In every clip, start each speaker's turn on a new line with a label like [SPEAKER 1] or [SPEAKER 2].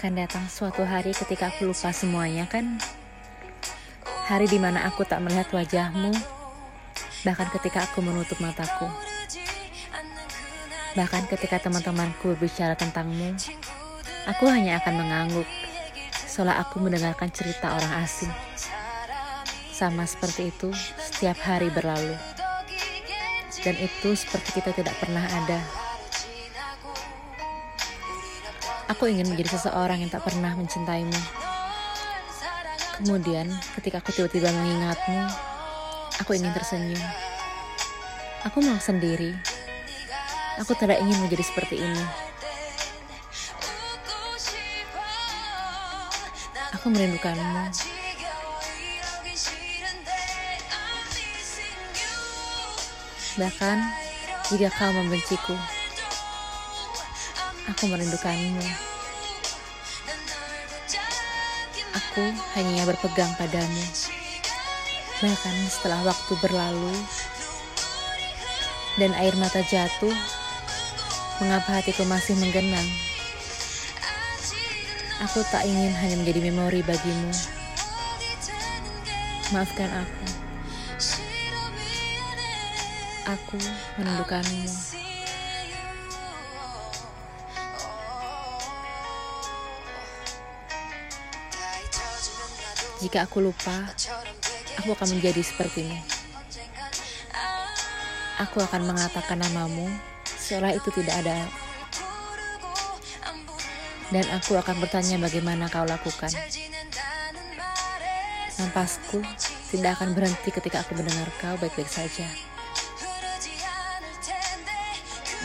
[SPEAKER 1] Akan datang suatu hari ketika aku lupa semuanya kan? Hari di mana aku tak melihat wajahmu, bahkan ketika aku menutup mataku. Bahkan ketika teman-temanku berbicara tentangmu, aku hanya akan mengangguk, seolah aku mendengarkan cerita orang asing. Sama seperti itu, setiap hari berlalu. Dan itu seperti kita tidak pernah ada. Aku ingin menjadi seseorang yang tak pernah mencintaimu. Kemudian, ketika aku tiba-tiba mengingatmu, aku ingin tersenyum. Aku mau sendiri. Aku tidak ingin menjadi seperti ini. Aku merindukanmu. Bahkan jika kau membenciku, Aku merindukanmu. Aku hanya berpegang padamu. Bahkan setelah waktu berlalu dan air mata jatuh, mengapa hatiku masih menggenang? Aku tak ingin hanya menjadi memori bagimu. Maafkan aku. Aku merindukanmu. Jika aku lupa, aku akan menjadi sepertimu. Aku akan mengatakan namamu seolah itu tidak ada. Dan aku akan bertanya bagaimana kau lakukan. Nampasku tidak akan berhenti ketika aku mendengar kau baik-baik saja.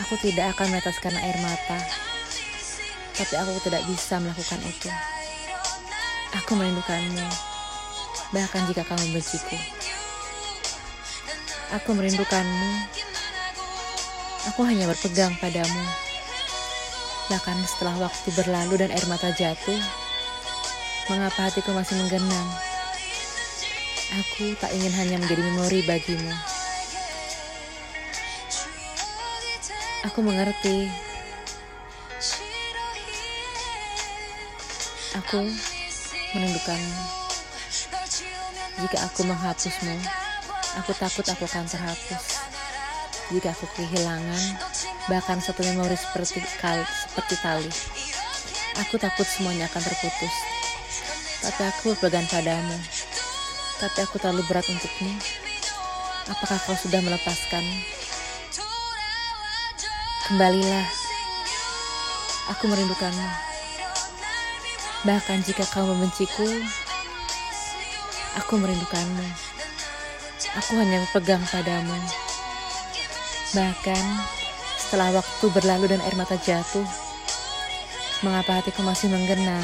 [SPEAKER 1] Aku tidak akan meneteskan air mata, tapi aku tidak bisa melakukan itu. Aku merindukanmu, bahkan jika kamu membenciku. Aku merindukanmu. Aku hanya berpegang padamu. Bahkan setelah waktu berlalu dan air mata jatuh, mengapa hatiku masih menggenang? Aku tak ingin hanya menjadi memori bagimu. Aku mengerti. Aku merindukanmu. Jika aku menghapusmu, aku takut aku akan terhapus. Jika aku kehilangan, bahkan satu memori seperti kal seperti tali, aku takut semuanya akan terputus. Tapi aku berpegang padamu. Tapi aku terlalu berat untukmu. Apakah kau sudah melepaskan? Kembalilah. Aku merindukanmu. Bahkan jika kau membenciku, aku merindukanmu. Aku hanya berpegang padamu. Bahkan setelah waktu berlalu dan air mata jatuh, mengapa hatiku masih menggenang?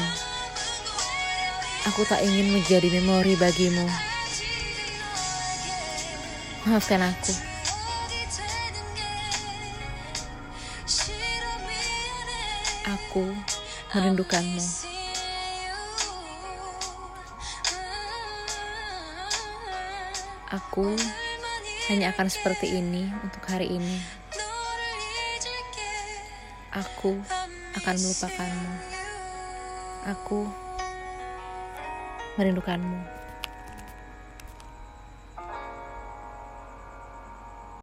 [SPEAKER 1] Aku tak ingin menjadi memori bagimu. Maafkan aku. Aku merindukanmu. Aku hanya akan seperti ini untuk hari ini. Aku akan melupakanmu. Aku merindukanmu.